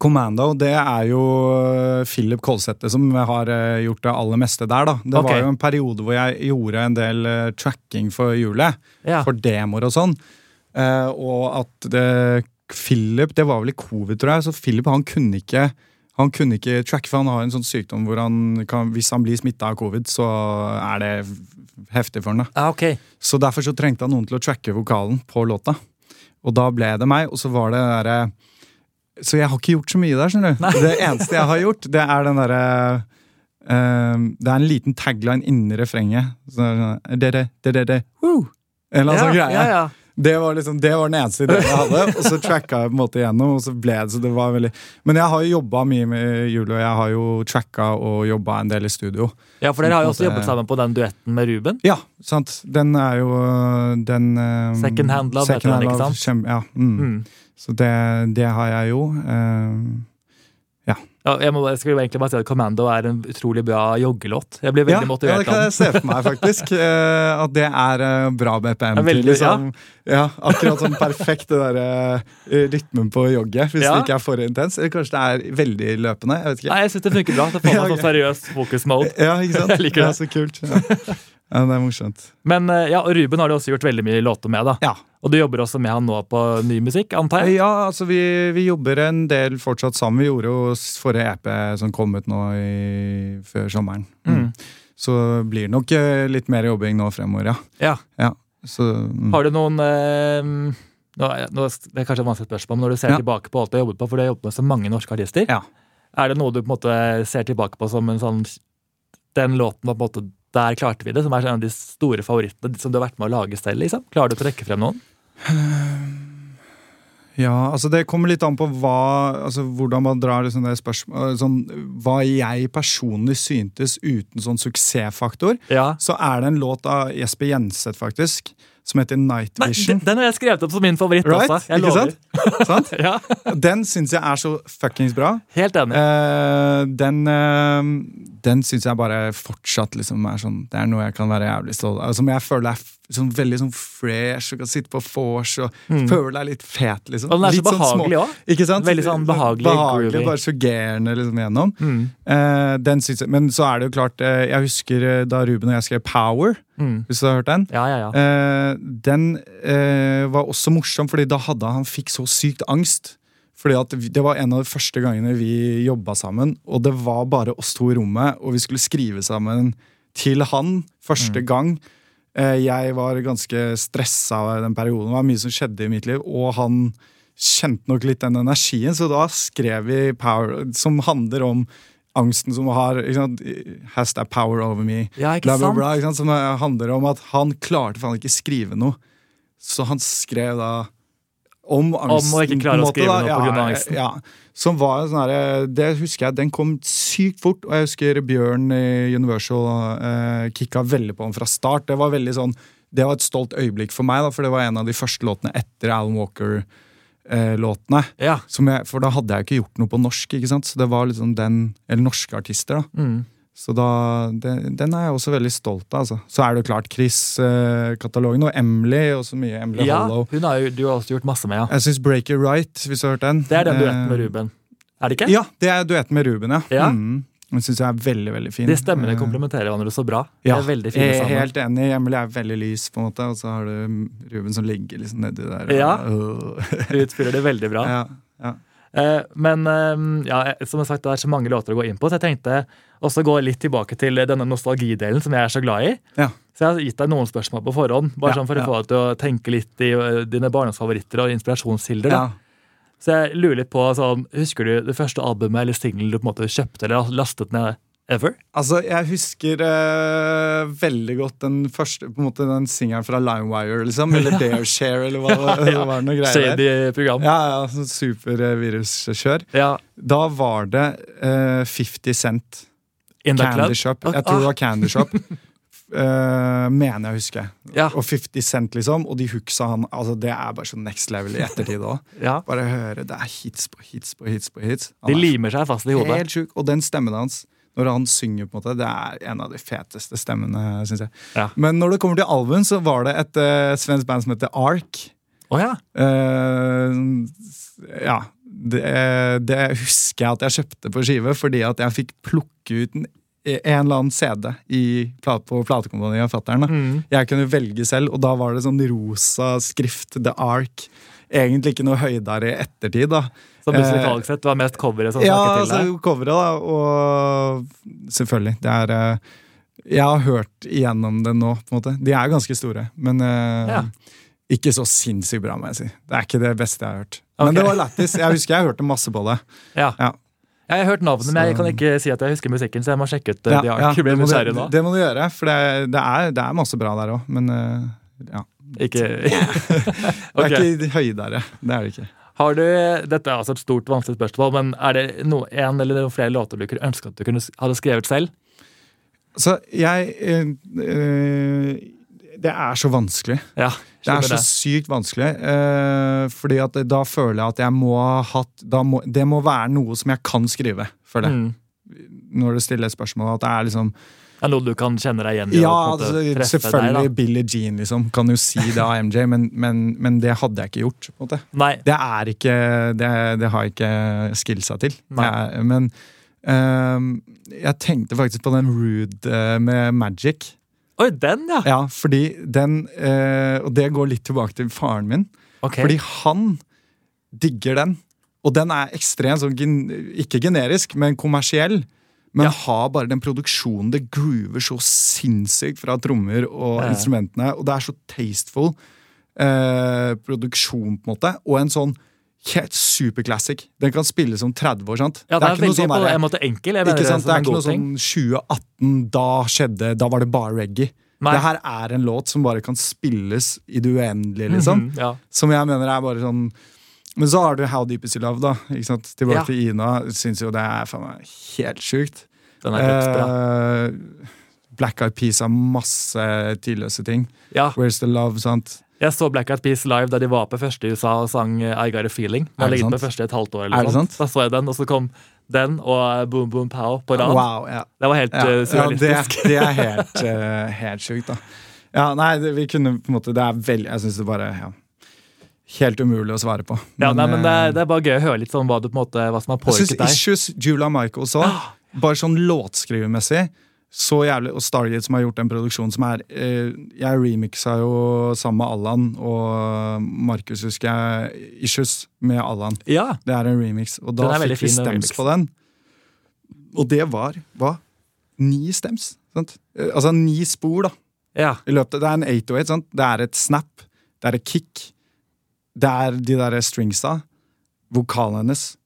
Commando, det er jo øh, Philip Kolsæter som har øh, gjort det aller meste der. da. Det okay. var jo en periode hvor jeg gjorde en del øh, tracking for hjulet. Ja. For demoer og sånn. Eh, og at det Philip, det var vel i covid, tror jeg, så Philip han kunne ikke han kunne ikke tracke, for han har en sånn sykdom hvor han kan, hvis han blir smitta av covid, så er det heftig for han. da. Ah, okay. Så derfor så trengte han noen til å tracke vokalen på låta. Og da ble det meg, og så var det derre Så jeg har ikke gjort så mye der, skjønner du. Det eneste jeg har gjort, det er den derre um, Det er en liten tagline inni refrenget. Så det er sånn, det, det, det, det, det, woo! En eller annen sånn greie. ja, ja. Det var liksom, det var den eneste ideen jeg hadde, og så tracka jeg på en måte igjennom. og så ble det, så det var veldig... Men jeg har jo jobba mye med Julie, og jeg har jo tracka og jobba en del i studio. ja, for dere har jo også jobbet sammen på den duetten med Ruben. Ja, sant. Den er jo den um, Second Hand Love Second Hand Love, kjem- ja, mm. Mm. Så det, det har jeg jo. eh, Ja, jeg, må, jeg skulle egentlig bare si at Commando er en utrolig bra joggelåt. Jeg blir veldig ja, ja, det kan jeg se for meg, faktisk. uh, at det er uh, bra BPM. Ja, veldig, til, liksom. ja. akkurat sånn perfekt det der, uh, rytmen på jogget, hvis Ja. det ikke er for intens. Eller kanskje det er veldig løpende. jeg vet ikke. Nei, jeg syns det funker bra. Det får meg sånn seriøs fokus-mode. Ja, ikke sant? Jeg liker det. Ja, så kult. Ja. det er morsomt. Men eh, ja, og Ruben har du også gjort veldig mye låter med. da Ja. Og du jobber også med han nå på ny musikk, antar jeg? Ja, altså vi, vi jobber en del fortsatt sammen. Vi gjorde jo forrige EP som kom ut nå i, før sommeren. Mm. Så blir det nok eh, litt mer jobbing nå fremover, ja. Ja. ja. Så, mm. Har du noen eh, nå, nå, Det er kanskje et vanskelig spørsmål, men når du ser Ja. tilbake på alt du har jobbet på, for du har jobbet med så mange norske artister, Ja. er det noe du på en måte ser tilbake på som en sånn Den låten var på en måte Der klarte vi det, som er en av de store favorittene som du har vært med å lage selv? liksom? Klarer du å trekke frem noen? Ja, altså det kommer litt an på hva, altså hvordan man drar liksom det spørsmålet sånn, Hva jeg personlig syntes uten sånn suksessfaktor. Ja. Så er det en låt av Jesper Jenseth, faktisk, som heter Night Nei, Vision. den, den har jeg skrevet opp som min favoritt Right? også. Jeg Ikke lover. sant? sant? Ja, Den syns jeg er så fuckings bra. Helt enig. Uh, den uh, den syns jeg bare fortsatt liksom er sånn Det er noe jeg kan være jævlig stolt av. Som jeg føler er sånn veldig sånn fresh og kan sitte på vors og føle deg litt fet, liksom. Mm. Og den er Litt så behagelig òg. Sånn? Veldig sånn behagelig, behagelig groovy. Bare suggerende liksom gjennom. Mm. Eh, den synes jeg, men så er det jo klart eh, Jeg husker eh, da Ruben og jeg skrev Power, Mm. hvis du har hørt den. Ja, ja, ja. Eh, den eh, var også morsom, fordi da hadde han fikk så sykt angst. Fordi at Det var en av de første gangene vi jobba sammen, og det var bare oss to i rommet, og vi skulle skrive sammen til han første gang. Eh, jeg var ganske stressa den perioden, det var mye som skjedde i mitt liv, og han kjente nok litt den energien, så da skrev vi Power, som handler om angsten som har sant, Has that power over me Ja, bla, bla, bla, sant? Som handler om at han klarte faen ikke skrive noe. Så han skrev da om angsten. å ikke klare å skrive da. noe grunn av angsten. Ja, som var sånn her, Det husker jeg, den kom sykt fort. Og jeg husker Bjørn i Universal eh, kicka veldig på den fra start. Det var veldig sånn Det var et stolt øyeblikk for meg, da, for det var en av de første låtene etter Alan Walker-låtene. Ja. Jeg, for da hadde jeg ikke gjort noe på norsk, ikke sant? så det var liksom den Eller norske artister, da. Mm. Så da, det, den er jeg også veldig stolt av. Altså. Så er det jo klart Chris-katalogen og Emily. og så mye Emily ja, Hollow. hun har jo du har også gjort masse med, ja. Jeg syns Break It Right, hvis du har hørt den. Det er den duetten med Eh, Ruben. Er det ikke? Ja, det er duetten med Ruben, ja. Ja. Mm. Den syns jeg er veldig veldig fin. De stemmene Eh, komplementerer hverandre så bra. ja, er veldig fine sammen. helt enig. Emily er veldig lys, på en måte, og så har du Ruben som ligger liksom nedi der. og- Ja. Utfører det veldig bra. ja, ja. Eh, men eh, ja, som jeg har sagt, det er så mange låter å gå inn på, så jeg tenkte også gå litt tilbake til denne nostalgidelen som jeg er så glad i. Ja. Så jeg har gitt deg noen spørsmål på forhånd, bare sånn for å få deg til å tenke litt i eh, dine barndomsfavoritter og inspirasjonskilder. da. Så jeg lurer litt på, sånn, Husker du det første albumet eller singelen du på en måte kjøpte eller lastet ned ever? Altså, jeg husker uh, veldig godt den første på en måte den singelen fra LimeWire, liksom. Eller Dareshare, eller hva ja, Ja, var. noe greier. Shady program. Ja, ja, sånn superviruskjør. Ja, Da var det uh, 50 Cent Candy. Shop. Ah. Jeg tror det var Candy Shop. Uh, mener jeg å huske. Ja. Og 50 Cent, liksom. Og de hooksa han altså Det er bare sånn next level i ettertid òg. Ja. Bare høre, det er hits på hits på hits på hits. Han De limer seg fast i hodet. Helt sjuk. Og den stemmen hans, når han synger, på en måte, det er en av de feteste stemmene, syns jeg. Ja. Men når det kommer til albumen, så var det et uh, svensk band som heter Ark. Å ja. Uh, ja. Det, det husker jeg at jeg kjøpte på skive, fordi at jeg fikk plukke ut en, en eller annen CD i, på platekompaniet av fatter'n. Mm. Jeg kunne velge selv, og da var det sånn rosa skrift, The Ark. egentlig ikke noe høydere i ettertid, da. Så musikalsk sett var mest coveret som Ja, snakket til altså coveret, da. Og selvfølgelig. Det er eh, Jeg har hørt igjennom det nå, på en måte. De er ganske store, men eh, Ja. ikke så sinnssykt bra, må jeg si. Det er ikke det beste jeg har hørt. Okay. Men det var lættis. Jeg husker jeg hørte masse på det. Ja. Ja. Ja, Jeg har hørt navnet, men jeg kan ikke si at jeg husker musikken, så jeg må sjekke ut Ja, de Jeg det, må nysgjerrig nå. det må du gjøre, for det, det, er, det er masse bra der òg. Men eh, ja. Ikke Det er okay. ikke høydere. Det er det ikke. Har du, Dette er altså et stort, vanskelig spørsmål, men er det noe, en eller noen flere låter du kunne ønske at du kunne, hadde skrevet selv? Så jeg øh, Det er så vanskelig. Ja, Det er så det. sykt vanskelig. Øh, fordi at da føler jeg at jeg må ha hatt må, Det må være noe som jeg kan skrive, føler jeg. Mm. Når du stiller spørsmål. At det er liksom Er noe du kan kjenne deg igjen i? Ja, altså, selvfølgelig Deg, Billie Jean, liksom. Kan jo si det av MJ, men, men, men det hadde jeg ikke gjort. Det er ikke Det, det har jeg ikke skillsa til. Jeg, men um, jeg tenkte faktisk på den Rude eh, med Magic. Oi, den, ja! Ja, fordi den uh, Og det går litt tilbake til faren min. Okay. Fordi han digger den. Og den er ekstremt sånn Ikke generisk, men kommersiell. Men Ja. har bare den produksjonen. Det groover så sinnssykt fra trommer og Ja, instrumentene. Og det er så tasteful eh, produksjon, på en måte. Og en sånn helt superclassic. Den kan spilles om 30 år. sant? ja, det er, ikke noe veldig sånn på en måte enkel. Ikke sant? Det er ikke noe ting. sånn 2018, da skjedde Da var det bare reggae. Nei. Det her er en låt som bare kan spilles i det uendelige, liksom. Mhm, ja. Som jeg mener er bare sånn Men så har du How Deep Is Your Love, da. Ikke sant? Tilbake Ja. til Ina. Syns jo det er faen meg helt sjukt. Den er dødsbra. Eh, Black Eyed Peas har masse tidløse ting. Ja, Where's the Love, sant? jeg så Black Eyed Peas live da de var på første i USA og sang eh, I Got A Feeling. Er har ligget på første et halvt år. Er eller det sånt. Da så jeg den, og så kom den og eh, Boom Boom Pow på rad. Wow, ja. Det var helt Ja, surrealistisk. ja, det, det er helt, uh, helt sjukt, da. Ja, nei, det, vi kunne på en måte Det er veldig Jeg syns det bare ja, Helt umulig å svare på. ja, nei, men det, eh, er, det er bare gøy å høre litt sånn hva, du, på en måte, hva som har Jeg deg. påvirket deg. Issues, Julia Michaels òg, bare sånn låtskrivermessig så jævlig, Og Stargate som har gjort en produksjon som er eh, Jeg remixa jo sammen med Allan og Markus, husker jeg, Issues med Allan. Ja, Det er en remix, og da fikk vi stems på den. Og det var hva? Ni stems. Sant? Eh, Altså ni spor, da. ja. I løpet, det er en 808, sant? Det er et snap, det er et kick, det er de der stringsa, vokalen hennes.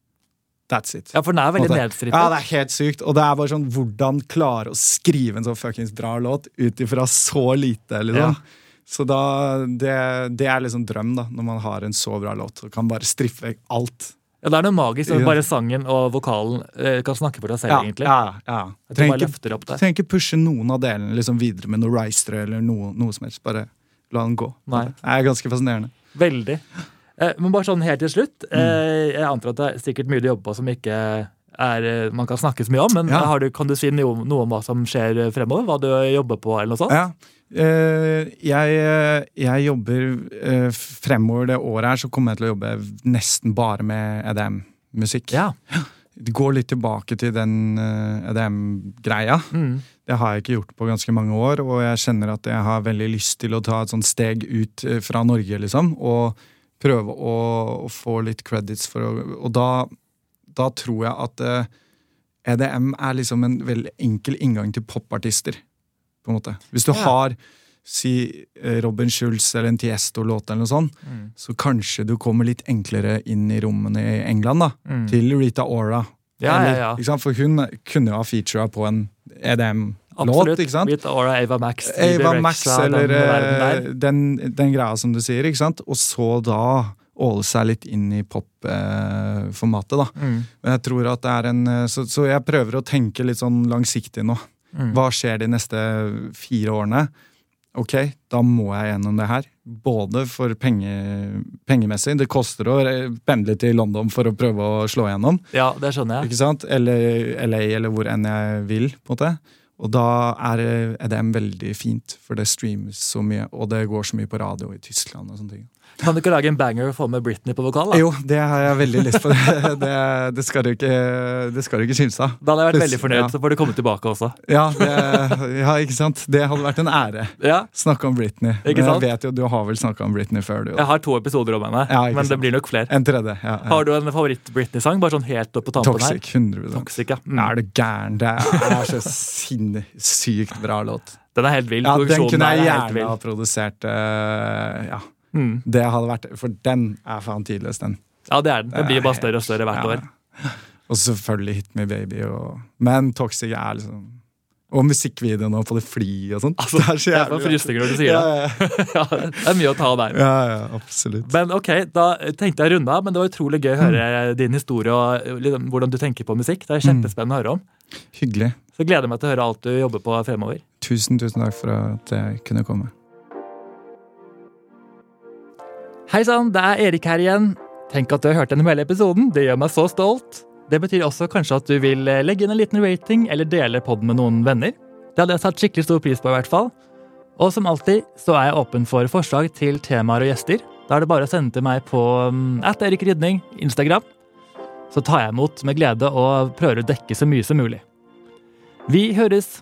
That's it. ja, for den er veldig nedstrippet. Ja, det er helt sykt. Og det er bare sånn hvordan klare å skrive en så fuckings bra låt ut ifra så lite, liksom. Ja. Så da, det, det er liksom drøm, da, når man har en så bra låt og kan bare striffe vekk alt. Ja, det er noe magisk. at Ja. Bare sangen og vokalen eh, kan snakke for deg selv, egentlig. ja, ja. Jeg Trenger ikke, trenger ikke pushe noen av delene liksom videre med noe ristere eller noe, noe som helst. Bare la den gå. Nei. Det er ganske fascinerende. Veldig. Eh, men bare sånn helt til slutt. Eh, jeg antar at det er sikkert mye du jobber på som ikke er, eh, man kan snakke så mye om, men Ja. har du, kan du si noe, noe om hva som skjer fremover? Hva du jobber på, eller noe sånt? Ja. Jeg, jeg jobber Fremover det året her så kommer jeg til å jobbe nesten bare med EDM-musikk. Ja. Det går litt tilbake til den EDM-greia. Mm. Det har jeg ikke gjort på ganske mange år, og jeg kjenner at jeg har veldig lyst til å ta et sånt steg ut eh, fra Norge, liksom, og prøve å, å få litt credits for å Og da, da tror jeg at eh, EDM er liksom en veldig enkel inngang til popartister, på en måte. Hvis du Ja. har si eh, Robin Schulz eller en Tiesto-låt eller noe sånt, Mm. så kanskje du kommer litt enklere inn i rommene i England, da. Mm. Til Rita Ora. Ja, ja, ja. For hun kunne jo ha featura på en EDM-låt, ikke sant? Aura, Ava Max, Ava Max eller verden eh, den, den greia som du sier, ikke sant? Og så da åle seg litt inn i pop-formatet, da. Mm. Men jeg tror at det er en eh, så, så jeg prøver å tenke litt sånn langsiktig nå. Mm. Hva skjer de neste fire årene? Ok, da må jeg gjennom det her. Både for penge, pengemessig. Det koster å pendle til London for å prøve å slå igjennom. Ja, det skjønner jeg. Ikke sant? Eller LA, eller hvor enn jeg vil. på en måte. Og da er EDM veldig fint, for det streames så mye, og det går så mye på radio i Tyskland. og sånne ting. Kan du ikke lage en banger og få med Britney på vokal? da? Jo, det har jeg veldig lyst på. Det, det, skal du ikke, det skal du ikke kimse av. Da hadde jeg vært veldig fornøyd, Ja. så får du komme tilbake også. Ja, det, ja, ikke sant? Det hadde vært en ære. Ja, Snakke om Britney. Ikke Men sant? jeg vet jo, Du har vel snakka om Britney før, du? Jeg har to episoder om henne, men det blir nok flere. En tredje. ja. Har du en favoritt-Britney-sang? Bare sånn helt opp på tampen her? Toxic. 100 Toxic, ja. Mm. Er du gæren? Det er så sinnssykt bra låt. Den er helt vill. Ja, Den kunne jeg er gjerne ha produsert. Uh, ja, Mm. det hadde vært For den er faen tidløs, den. Ja, det er den. Den blir bare større og større hvert ja. år. Og selvfølgelig Hit Me Baby. Og, men Toxic er liksom Og musikkvideoen og på det flyet og sånn. Altså, det er så Jeg jævlig. frysninger når du sier ja, det. ja, Ja, det er mye å ta der. ja, ja, absolutt. Men ok, da tenkte jeg å runde av, men det var utrolig gøy å høre Mm. din historie og liksom, hvordan du tenker på musikk. Det er kjempespennende å høre om. Hyggelig. Så jeg gleder meg til å høre alt du jobber på fremover. Tusen, tusen takk for at jeg kunne komme. Hei sann, det er Erik her igjen. Tenk at du har hørt gjennom hele episoden. Det gjør meg så stolt. Det betyr også kanskje at du vil eh, legge inn en liten rating eller dele podden med noen venner. Det hadde jeg satt skikkelig stor pris på, i hvert fall. Og som alltid så er jeg åpen for forslag til temaer og gjester. Da er det bare å sende til meg på um, at Erik Rydning, Instagram. Så tar jeg imot med glede og prøver å dekke så mye som mulig. Vi høres!